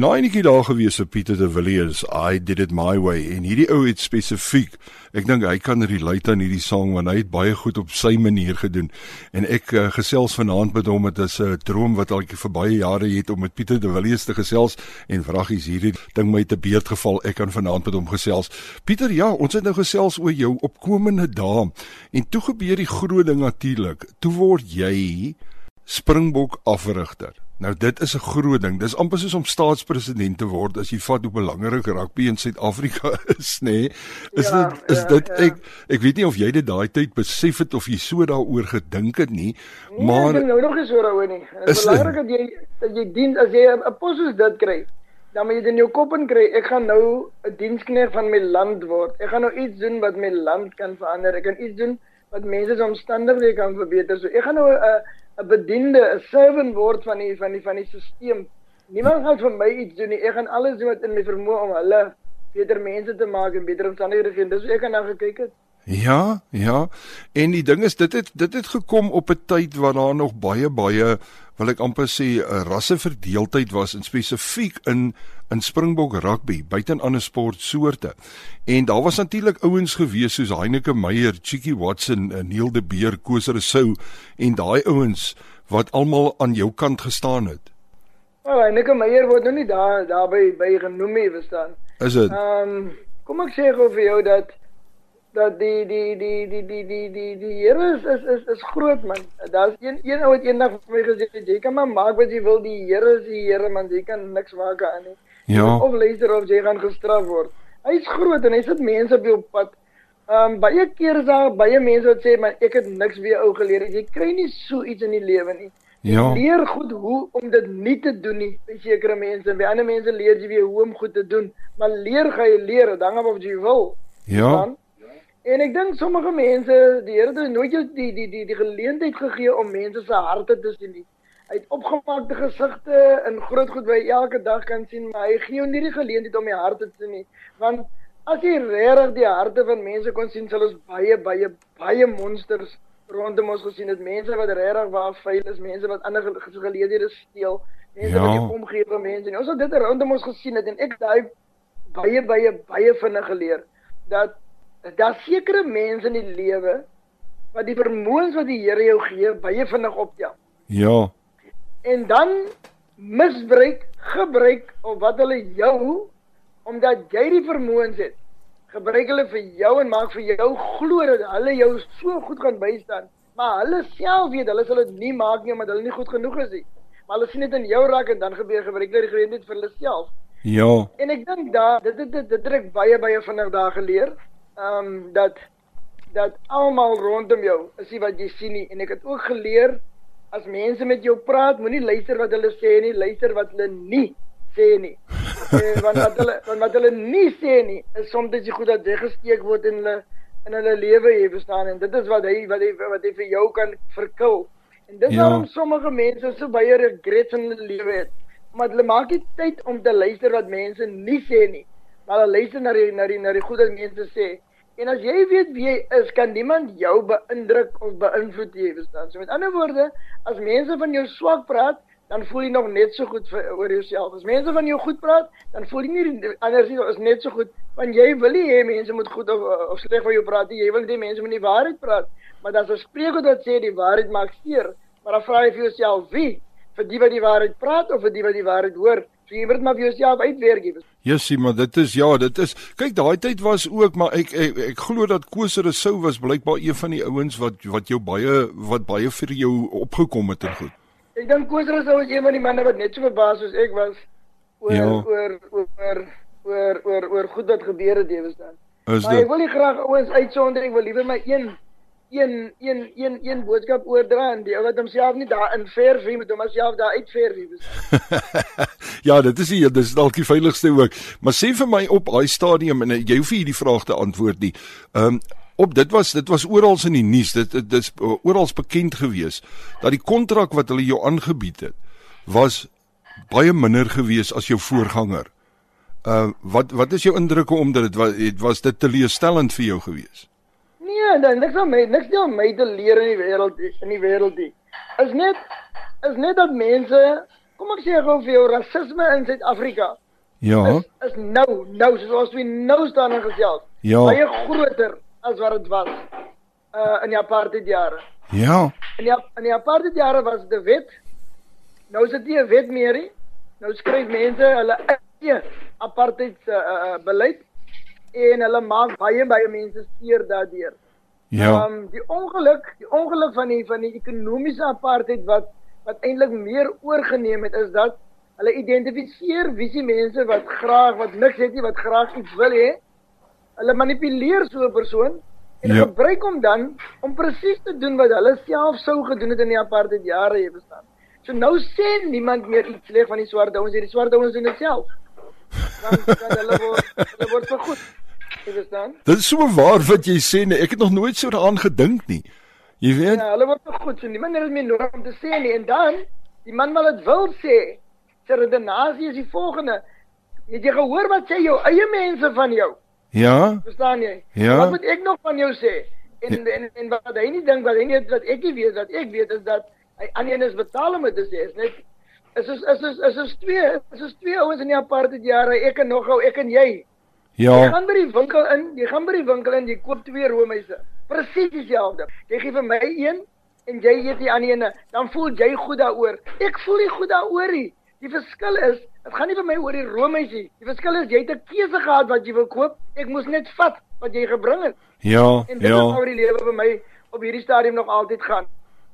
En daai enetjie daar gewees vir Pieter de Villiers, I did it my way en hierdie ou het spesifiek, ek dink hy kan relate aan hierdie sang want hy het baie goed op sy manier gedoen. En ek uh, gesels vanaand met hom, dit is 'n droom wat al vir baie jare het om met Pieter de Villiers te gesels en vraggies hierdie ding my te beurt geval. Ek kan vanaand met hom gesels. Pieter, ja, ons het nou gesels oor jou opkomende dae en toe gebeur die groot ding natuurlik. Toe word jy Springbok afrigter. Nou dit is 'n groot ding. Dis amper soos om staatspresident te word as jy vat hoe belangrik rugby in Suid-Afrika [LAUGHS] is, nê? Nee? Is Ja, dit is ja, dit ja. ek ek weet nie of jy dit daai tyd besef het of jy so daaroor gedink het nie, Nee, maar ek dink nou nog nie so daaroor nie. Dit Is belangrik dat jy dat jy dien as jy 'n pos soos dit kry. Dan moet jy dit in jou kop in kry. Ek gaan nou 'n diensknegt van my land word. Ek gaan nou iets doen wat my land kan verander. Ek kan iets doen wat mense se omstandighede kan verbeter. So ek gaan nou 'n 'n bediende, 'n servant word van die van die van die stelsel. Niemand gaan vir my iets doen nie. Ek gaan alles doen wat in my vermoë om hulle beter mense te maak en beter omstandighede gee. Dis hoe ek aan gekyk het. Ja, ja. En die ding is dit het dit het gekom op 'n tyd waar daar nog baie baie wil ek amper sê 'n rasseverdeeldheid was in spesifiek in in Springbok rugby, buite in ander sportsoorte. En daar was natuurlik ouens gewees soos Heineke Meyer, Cheeky Watson, eh, Neil de Beer, Koos Rousseau en daai ouens wat almal aan jou kant gestaan het. Nou, Heineke Meyer word nou nie daar daarby by genoem nie, verstaan? Is dit? Ehm um, kom ek sê gou vir jou dat dat die die die die die die die die Here is is is is groot man. Daar's een een ou wat eendag vir my gesê het jy kan maar maak wat jy wil, die Here is die Here man, jy kan niks maak aan nie. Ja. Of luister of jy gaan gestraf word. Hy's groot en hy sit mense op jou pad. Ehm um, baie keer is daar baie mense wat sê maar ek het niks weer ou geleer. Jy kry nie so iets in die lewe nie. Ja. Leer goed hoe om dit nie te doen nie. By sekere mense en by ander mense leer jy weer hoe om goed te doen. Maar leer gaan jy leer, dan gaan of jy wil. Ja. Dan, en ek dink sommige mense, die Here het nooit jou die die die die geleentheid gegee om mense se harte te sien nie. Hy het opgemaakte gesigte en groot goed wat jy elke dag kan sien, maar hy gee jou nie die geleentheid om die harte te sien nie. Want as jy regtig die harte van mense kon sien, sal ons baie baie baie monsters rondom ons gesien het. Mense wat regtig waar vuil is, mense wat ander ge- geleenthede steel, mense Ja. wat nie omgee vir mense nie. Ons het dit rondom ons gesien het en ek daai baie baie baie vinnig geleer dat daar sekere mense in die lewe wat die vermoëns wat die Here jou gee baie vinnig optel Ja. en dan misbruik, gebruik of wat hulle jou omdat jy die vermoëns het. Gebruik hulle vir jou en maak vir jou glo dat hulle jou so goed gaan bystaan. Maar hulle self weet, hulle sal dit nie maak nie omdat hulle nie goed genoeg is nie. Maar hulle sien dit in jou raak en dan gebeur gebruik hulle die geleentheid vir hulle self. Ja. En ek dink daar dit dit dit, dit ek baie baie vinnig daar geleer. Ehm um, dat dat almal rondom jou is nie wat jy sien nie en ek het ook geleer as mense met jou praat, moenie luister wat hulle sê nie, luister wat hulle nie sê nie. [LAUGHS] eh, want wat hulle want wat hulle nie sê nie is soms dit jy goed dat weggesteek word in hulle in hulle lewe hier verstaan en dit is wat hy wat hy wat hy vir jou kan verkil. En dis Ja. waarom sommige mense so baie regrets in hulle lewe het. Maar hulle maak nie tyd om te luister wat mense nie sê nie. Maar hulle luister na die na die na die goed wat mense sê. En as jy weet wie jy is, kan niemand jou beïndruk of beïnvloed nie, verstaan? So met ander woorde, as mense van jou swak praat, dan voel jy nog net so goed vir, oor jouself. As mense van jou goed praat, dan voel jy nie anders nie, is net so goed want jy wil nie hê mense moet goed of, of sleg van jou praat nie. Jy wil nie mense moet die waarheid praat. Maar daar's 'n spreekwoord wat sê die waarheid maak seer. Maar dan vra jy vir jouself, wie? Vir die wat die waarheid praat of vir die wat die waarheid hoor? So jy moet maar vir jouself uitwerk. jy? Jessie, maar dit is ja, dit is kyk daai tyd was ook maar ek ek, ek glo dat Koos Rousseau was blykbaar een van die ouens wat wat jou baie wat baie vir jou opgekom het en goed. Ek dink Koosrus was een van die manne wat net so verbaas soos ek was oor Ja. oor oor oor oor oor goed wat gebeur het jy verstaan. Is Maar ek dit wil nie graag ouens uitsonder, ek wil liewer my een een een een een boodskap oordra en die ou wat homself nie daar in verf nie, moet homself daar verstaan? [LAUGHS] Ja, dit is die dis dalk die veiligste ook. Maar sê vir my op daai stadium en eh, jy hoef nie hierdie vraag te antwoord nie. Ehm um, op dit was dit was oral in die nuus. Dit dit is oral bekend gewees dat die kontrak wat hulle jou aangebied het was baie minder gewees as jou voorganger. Uh wat wat is jou indrukke omdat dit was het was dit teleurstellend vir jou gewees? Nee, dan niks aan my, niks nie om my te leer in die wêreld in die wêreld nie. Is net is net dat mense, kom ek sê gou vir jou rasisme in Suid-Afrika Ja. is is nou nou soos we nou staan en gesels. Ja. Baie groter as wat dit was uh in die apartheid jare. Ja. In die in die apartheid jare was dit 'n wet. Nou is dit nie 'n wet meer nie. Nou skryf mense hulle eie apartheid uh, uh, beleid en hulle maak baie baie mense seer daardeur. Ja. Um die ongeluk, die ongeluk van die van die ekonomiese apartheid wat wat eintlik meer oorgeneem het is dat hulle identifiseer wie se mense wat graag wat niks het nie wat graag iets wil hê. Hulle manipuleer so 'n persoon en Ja. gebruik hom dan om presies te doen wat hulle self sou gedoen het in die apartheid jare, jy verstaan. So nou sê niemand meer iets sleg van die swart ouens, die swart ouens doen dit self. Dan dan hulle word hulle word vergoed. Verstaan? Dit is so waar wat jy sê nee, ek het nog nooit so daaraan gedink nie. Jy weet? Ja, hulle word vergoed. So niemand het meer nodig om te sê nie. En dan, die man wat dit wil sê, sy redenasie is die volgende. Het jy gehoor wat sê jou eie mense van jou? Ja. Verstaan jy? Ja. Wat moet ek nog van jou sê? En en en wat hy nie dink wat hy nie wat ek nie weet wat ek weet is dat Hy aan een is betaal om dit te sê. Is net is is is is is, is twee is is twee ouens in die apartheid jare, ek en noghou, ek en jy. Jy Ja. gaan by die winkel in, jy gaan by die winkel in, jy koop twee roomhuise. Presies dieselfde. Jy gee vir my een en jy eet die ander een, dan voel jy goed daaroor. Ek voel nie goed daaroor nie. Die verskil is, dit gaan nie vir my oor die roomhuisie. Die verskil is jy het 'n keuse gehad wat jy wil koop. Ek moes net vat wat jy gebring het. Ja, En dit is ja. oor die lewe vir my op hierdie stadium nog altyd gaan.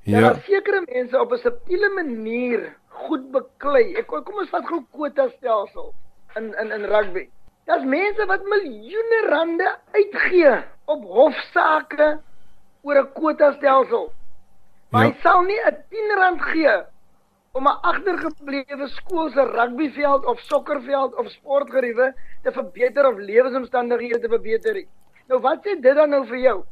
Ja. Daar sekere mense op 'n subtiele manier goed beklei. Ek kom ons vat gou kwota stelsel in in in rugby. Daar's mense wat miljoene rande uitgee op hofsaake oor 'n kwota stelsel. Maar Ja. hy sal nie 'n 10 rand gee om 'n agtergeblewe skool se rugbyveld of sokkerveld of sportgeriewe te verbeter of lewensomstandighede te verbeter nie. Nou wat sê dit dan nou vir jou?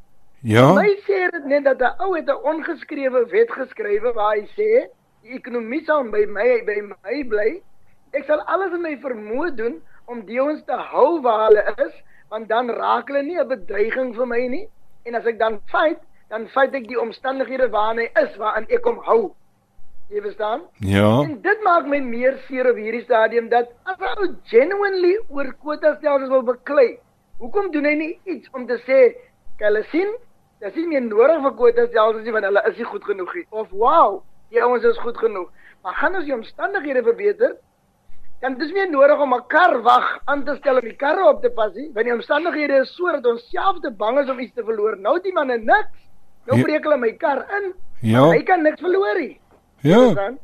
Ja. My sê dit net dat 'n ou het 'n ongeskrewe wet geskrywe waar hy sê die ekonomie sal by my by my bly. Ek sal alles in my vermoë doen om die ouens te hou waar hulle is, want dan raak hulle nie 'n bedreiging vir my nie. En as ek dan fight, dan fight ek die omstandighede waarin hy is, waarin ek hom hou. Jy verstaan? Ja. En dit maak my meer seer op hierdie stadium dat as ou genuinely oor kwota stelsels wil beklei, hoekom doen hy nie iets om te sê, "Kyk, hulle sien, dis nie meer nodig vir kwota stelsels nie want hulle is nie goed genoeg nie." Of, "Wow, die ouens is goed genoeg." Maar gaan ons die omstandighede verbeter, dan dis meer nodig om 'n kar wag aan te stel om die karre op te pas nie, want die omstandighede is so dat ons self te bang is om iets te verloor. Nou het die manne niks. Nou Ja. breek hulle my kar in. Ja. Hy kan niks verloor nie. Ja. Verstaan?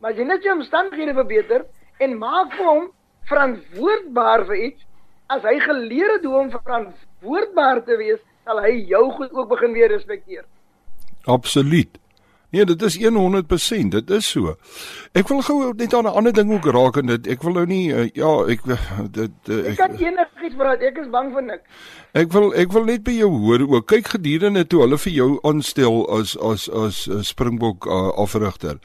Maar as jy net jou omstandighede verbeter en maak hom verantwoordbaar vir iets, as hy geleer het hoe om verantwoordbaar te wees, sal hy jou goed ook begin weer respekteer. Absoluut. Nee, dit is 100%, dit is so. Ek wil gou net aan 'n ander ding ook raak en dit ek wil nou nie uh, ja, ek dit uh, Ek kan enigiets praat, ek is bang vir niks. Ek wil ek wil net by jou hoor ook kyk gedurende toe hulle vir jou aanstel as as as uh, Springbok uh, afrigter.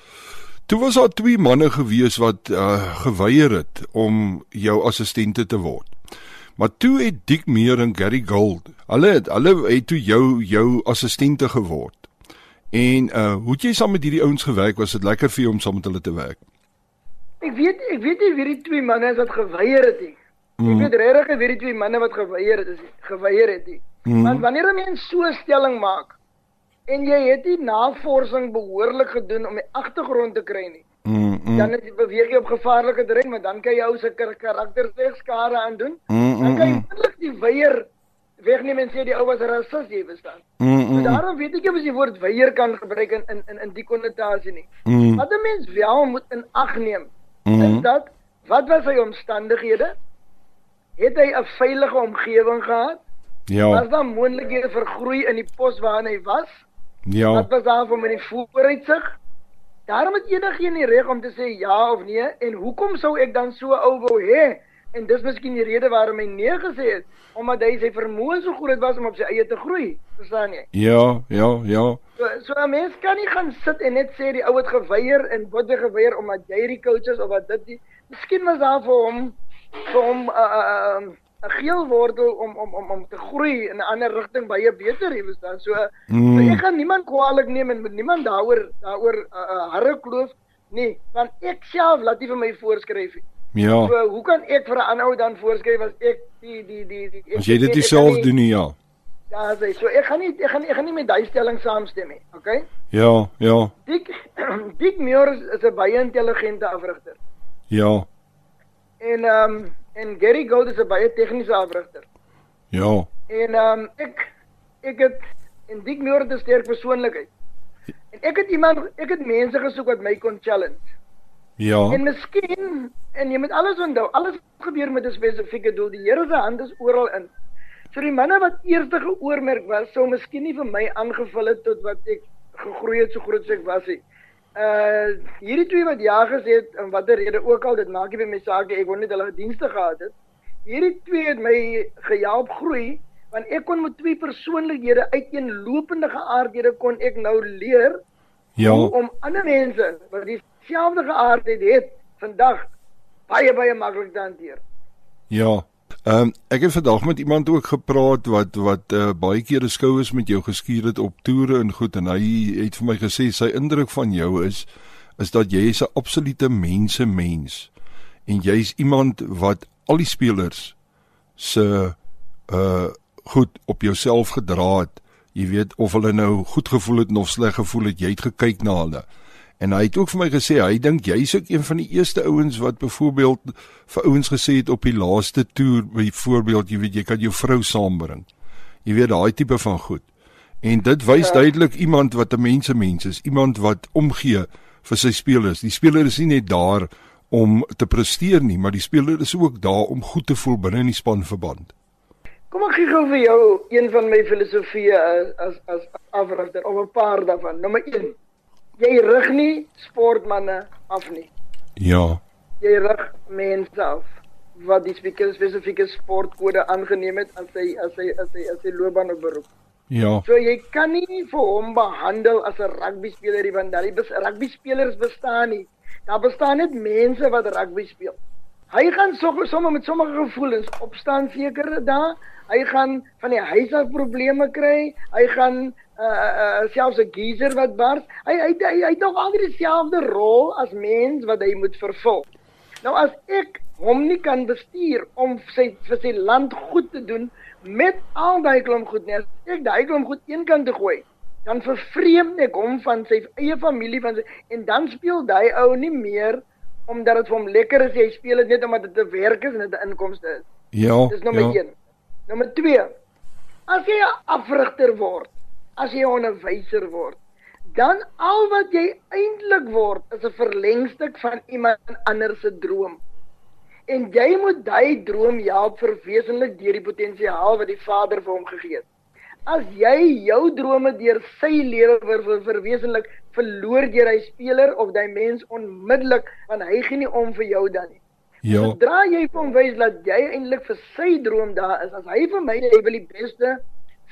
Toe was daar twee manne gewees wat uh, geweier het om jou assistente te word. Maar toe het Dick Meer en Gary Gold, hulle het hulle het toe jou jou assistente geword. En uh hoe het jy saam met hierdie ouens gewerk? Was dit lekker vir jou om saam met hulle te werk? Ek weet ek weet nie wie die twee manne is wat geweier het nie. Ek weet regtig wie die twee manne wat geweier het is geweier het nie. Mm. Want wanneer 'n mens so 'n stelling maak en jy het nie navorsing behoorlik gedoen om die agtergrond te kry nie, Mm, mm, dan is beweeg jy op gevaarlike terrein, maar dan kan jy ou se kar karakter slegs skade aan doen. mm, Dan mm, kan jy mm, eintlik die weier wegneem en sê die ou was rasis, jy verstaan. mm, So mm, daarom weet ek nie of jy die woord weier kan gebruik in in in, in die konnotasie nie. mm, Wat 'n mens wel moet in ag neem, Mhm. is dat wat was sy omstandighede? Het hy 'n veilige omgewing gehad? Ja, Was daar moontlikhede vir groei in die pos waarin hy was? ja. Wat was daar vir my die vooruitsig? Daarom het enigiemand die reg om te sê ja of nee en hoekom sou ek dan so ou wou hê? En dis miskien die rede waarom hy nee gesê het, omdat hy sy vermoë so groot was om op sy eie te groei. Verstaan jy? Ja, ja, ja. So so 'n mens kan nie gaan sit en net sê die ou het geweier en word weer geweier omdat jy die coach is of wat dit nie. Miskien was daar vir hom vir hom 'n uh, 'n uh, geel wortel om om om om te groei in 'n ander rigting baie beter, jy verstaan. So, Mm. so ek gaan niemand kwaadlik neem en niemand daaroor daaroor 'n uh, uh, harre kloof nie, want ek self laat nie vir my voorskryf nie. Ja. So hoe kan ek vir 'n ander ou dan voorskryf as ek die die die, die ek, As jy dit self doen nie, ja. Ja, sê, so ek gaan nie ek gaan nie, ek gaan nie met daai stelling saamstem nie, okay? Ja, ja, Dick [CLEARS THROAT] Dick Muir is, 'n baie intelligente afrigter. ja, En ehm um, en Gary Gold is 'n baie tegniese afrigter. ja. En ehm um, ek ek het en Dick Muir het 'n sterk persoonlikheid. En ek het iemand ek het mense gesoek wat my kon challenge. Ja. En miskien en jy moet alles onthou, alles gebeur met 'n spesifieke doel. Die Here se hand is oral in. So die manne wat eerste geoormerk was, sou miskien nie vir my aangevul het tot wat ek gegroei het so groot soos ek was nie. Uh hierdie twee wat ja gesê het en watter rede ook al, dit maak nie by my saak nie, ek wou net hulle dienste gehad het. Hierdie twee het my gehelp groei want ek kon met twee persoonlikhede uiteenlopende geaardhede kon ek nou leer Ja. om ander mense wat dieselfde geaardheid het vandag baie baie maklik te hanteer. Ja. Ehm um, ek het vandag met iemand ook gepraat wat wat uh, baie kere skouers met jou geskuur het op toere en goed en hy het vir my gesê sy indruk van jou is is dat jy is 'n absolute mense mens en jy's iemand wat al die spelers se uh goed op jouself gedra het. Jy weet of hulle nou goed gevoel het of sleg gevoel het, jy het gekyk na hulle. En hy het ook vir my gesê hy dink jy's ook een van die eerste ouens wat byvoorbeeld vir ouens gesê het op die laaste toer, byvoorbeeld jy weet jy kan jou vrou saambring. Jy weet daai tipe van goed. En dit wys ja. duidelik iemand wat 'n mense mens is, iemand wat omgee vir sy spelers. Die speler is nie net daar om te presteer nie, maar die speler is ook daar om goed te voel binne in die spanverband. Kom ek gee gou vir jou een van my filosofieë as as as afrigter of 'n paar daarvan. Nommer 1. Jy rig nie sportmense af nie. Ja. Jy rig mense af wat die spesifieke sportkode aangeneem het as hy as hy as hy as hy loopbaan of beroep. Ja. So jy kan nie vir hom behandel as 'n rugby speler want daai rugby spelers bestaan nie. Daar bestaan net mense wat rugby speel. Hy gaan sommer met sommige gevoelens opstaan sekere dae. Hy gaan van die huis af probleme kry. Hy gaan uh uh selfs 'n geyser wat bars. Hy hy hy, hy het nog altyd dieselfde rol as mens wat hy moet vervul. Nou as ek hom nie kan bestuur om sy vir sy land goed te doen met al daai klomp goed nie. As ek daai klomp goed eenkant te gooi, dan vervreem ek hom van sy eie familie van sy en dan speel daai ou nie meer omdat dit vir hom lekker is jy speel dit net omdat dit 'n werk is en dit 'n inkomste is. Ja. Dis nommer ja. 1. Nommer 2. As jy 'n afrigter word, as jy 'n onderwyser word, dan al wat jy eintlik word is 'n verlengstuk van iemand anders se droom en jy moet daai droom help verwesenlik deur die potensiaal wat die Vader vir hom gegee het. As jy jou drome deur sy lewe ver, ver, verwesenlik verloor deur hy speler of daai mens onmiddellik want hy gee nie om vir jou dan nie. Ja. Sodra jy hom wys dat jy eintlik vir sy droom daar is, as hy vir my hy wil die beste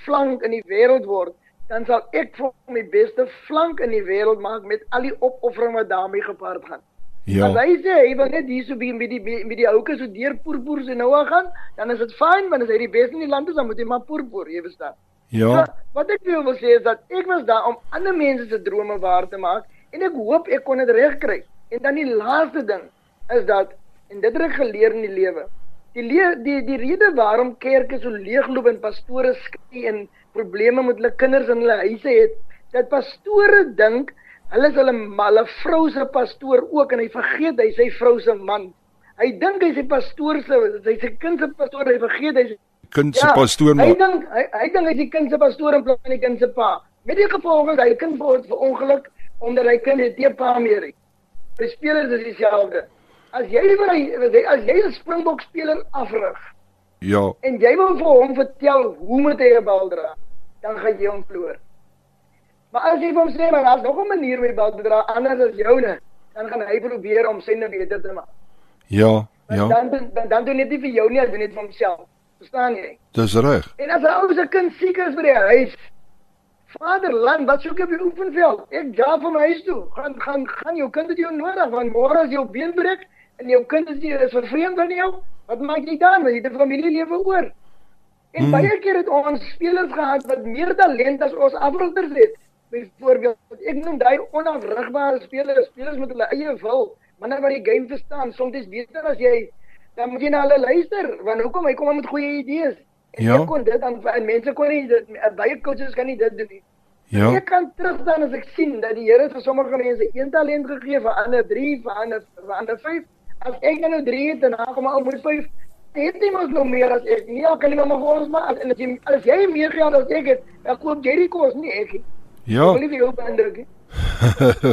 flank in die wêreld word, dan sal ek vir hom die beste flank in die wêreld maak met al die opoffering wat daarmee gepaard gaan. Ja. As hy sê hy wil net hier so by met die met die ouke so deur poerpoer se nou gaan, dan is dit fyn, want as hy die beste in die land is, dan moet hy maar poerpoer, jy verstaan. Ja. So, wat ek wil sê is dat ek was daar om ander mense se drome waar te maak en ek hoop ek kon dit regkry. En dan die laaste ding is dat en dit het ek geleer in die lewe. Die le die die rede waarom kerke so leegloop en pastore skei en probleme met hulle kinders in hulle huise het, dat pastore dink Hulle is hulle hulle vrou se pastoor ook en hy vergeet hy sy vrou se man. Hy dink hy sy pastoor se hy sy kind se pastoor, hy vergeet hy kind se ja, pastoor maar. Hy dink hy, hy dink hy sy kind se pastoor in plaas van die kind se pa. Met die gevolge dat hy kind word vir ongeluk omdat hy kind het nie pa meer nie. Die spelers is dieselfde. As jy wil as jy 'n Springbok speler afrig. Ja. En jy wil vir hom vertel hoe moet hy 'n bal dra, dan gaan jy hom verloor. Maar as jy hom sê maar daar's nog 'n manier om die bal te dra anders as joune, dan gaan hy probeer om sy nou beter te maak. Ja, ja. Dan dan dan doen net nie vir jou nie, doen net vir homself. Verstaan jy? Dis reg. En as 'n ou se kind siek is by die huis, Vaderland, wat soek jy op die oefenveld? Ek ga van my huis toe. Gaan gaan gaan jou kind het jou nodig want môre as jou been breek en jou kind is nie is vervreemd van jou, wat maak jy dan? Jy het 'n familielewe oor. En hmm. baie keer het ons spelers gehad wat meer talent as ons afrigters het. Byvoorbeeld ek noem daai onafrigbare spelers. Spelers met hulle eie wil wanneer wat die game verstaan. Soms is beter as jy dan moet jy na hulle luister want hoekom? Hy kom met goeie idees. En ja. ek kon dit dan en mense kon nie dit baie coaches kan nie dit doen nie. Ja. Ek kan terugstaan as ek sien dat die Here vir sommige mense een talent gegee vir ander 3 vir ander vir ander 5 as ek nou 3 het en dan kom al moet 5 Het jy mos nog meer as ek? Nee, kan jy maar vir ons maar as jy as jy meer geld as ek het, dan koop jy die kos nie ek nie. Ja. Wil nie jou beïndruk nie.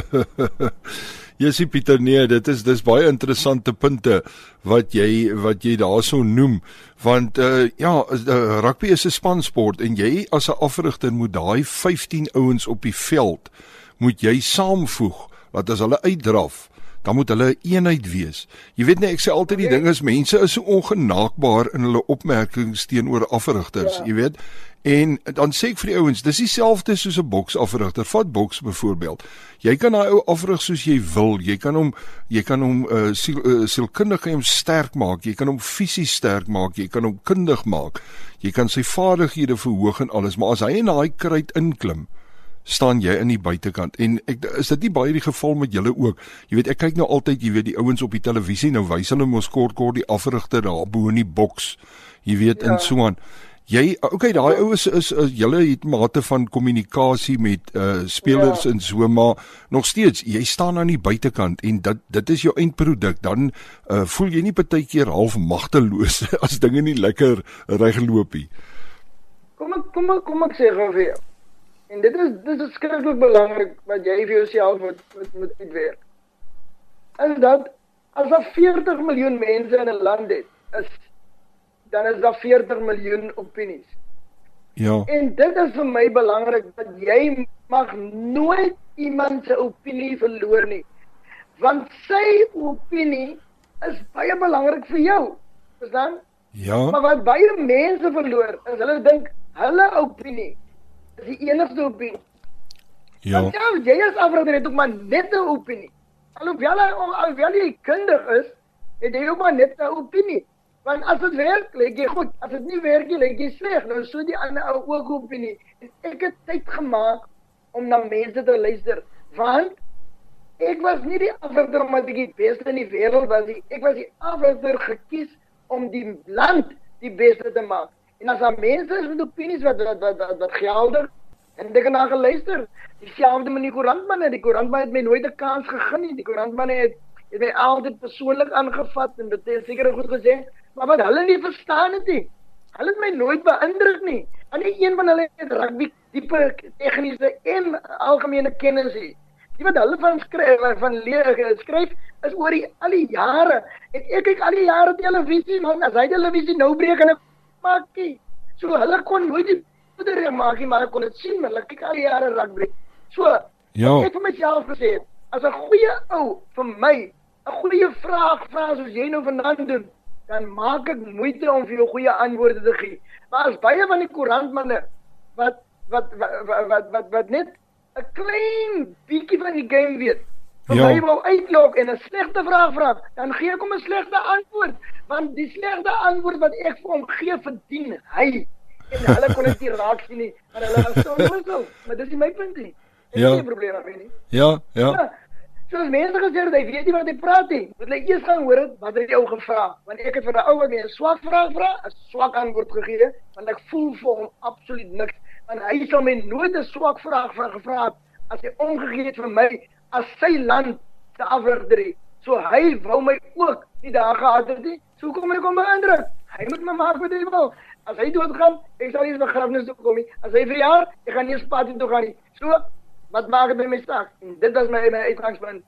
[LAUGHS] Jessie Pieter nee, dit is dis baie interessante punte wat jy wat jy daarso noem want uh, ja, uh, rugby is 'n spansport en jy as 'n afrigter moet daai 15 ouens op die veld moet jy saamvoeg dat as hulle uitdraf dan moet hulle 'n eenheid wees. Jy weet net ek sê altyd die ding is mense is so ongenaakbaar in hulle opmerkings teenoor afrigters, Ja. jy weet. En dan sê ek vir die ouens, dis dieselfde soos 'n boksafrigter. Vat boks byvoorbeeld. Jy kan daai ou afrig soos jy wil. Jy kan hom jy kan hom uh, siel, uh, sielkundig hom sterk maak. Jy kan hom fisies sterk maak. Jy kan hom kundig maak. Jy kan sy vaardighede verhoog en alles, maar as hy in daai kruit inklim, staan jy in die buitekant en ek is dit nie baie die geval met julle ook jy weet ek kyk nou altyd jy weet die ouens op die televisie nou wys hulle mos kort kort die afrigter daar bo in die boks jy weet ja. en so aan jy okay daai ouens is, is julle het mate van kommunikasie met uh spelers ja. en so maar nog steeds jy staan aan die buitekant en dit dit is jou eindproduk dan uh voel jy nie partykeer half magteloos [LAUGHS] as dinge nie lekker regloop nie Kom ek kom ek kom ek sê gou vir jou. En dit is dit is skrikkelik belangrik wat jy vir jouself moet moet, moet uitwerk. Is dat as daar 40 miljoen mense in 'n land het, is dan is daar 40 miljoen opinies. ja En dit is vir my belangrik dat jy mag nooit iemand se opinie verloor nie. Want sy opinie is baie belangrik vir jou. Verstaan? ja Maar wat baie mense verloor, is hulle dink hulle opinie die enigste opinie. ja Want ja, jy as afrigter het ook maar net 'n opinie. Alhoewel alhoewel jy kundig is, het jy ook maar net 'n opinie. Want as dit werk, lê jy goed. As dit nie werk nie, lê jy sleg. Nou so die ander ou ook opinie. En ek het tyd gemaak om na mense te luister, want ek was nie die omdat ek die beste in die wêreld was nie. Ek was die afrigter gekies om die land die beste te maak. En as daar mense is met opinies wat wat wat wat, wat geldig en ek het na geluister. Dieselfde met die koerantmanne. Die koerantman het my nooit 'n kans gegee nie. Die koerantmanne het het my altyd persoonlik aangevat en dit het seker goed gesê, maar wat hulle nie verstaan het nie. Hulle het my nooit beïndruk nie. En nie een van hulle het rugby diepe tegniese en algemene kennis nie. Die wat hulle van skryf van leer skryf is oor die al die jare. En ek kyk al die jare televisie man, as hy televisie nou breek en ek maak nie. So hulle kon nooit die moeder maak nie, maar ek kon dit sien, maar hulle kyk al die jare rugby. So Ja. ek vir myself gesê, as 'n goeie ou vir my 'n goeie vraag vra soos jy nou vanaand doen, dan maak ek moeite om vir jou goeie antwoorde te gee. Maar as baie van die koerantmanne wat wat wat wat wat, wat, wat net 'n klein bietjie van die game weet. Vir Ja. my wou uitlok en 'n slegte vraag vra, dan gee ek hom 'n slegte antwoord, want die slegte antwoord wat ek vir hom gee verdien hy. En hulle kon dit nie raak sien nie, maar hulle was so onwissel. Maar dis nie my punt nie. Dit Ja. is nie 'n probleem af nie. Ja, ja. Ja. Soos mense gesê het, hy weet nie wat hy praat nie. Moet hy eers gaan hoor wat het die ou gevra? Want ek het vir 'n ou wat my 'n swak vraag vra, 'n swak antwoord gegee, want ek voel vir hom absoluut niks. Want hy sal my nooit 'n swak vraag vra gevra het as hy omgegee het vir my as sy land se afrigter. So hy wou my ook nie daar gehad het nie. So kom ek kom beïndruk. Hy moet my maak wat hy wil. As hy doodgaan, ek sal nie eens begrafnis toe kom nie. As hy verjaar, ek gaan nie eens party toe gaan nie. So wat maak dit met my saak? En dit was my my uitgangspunt.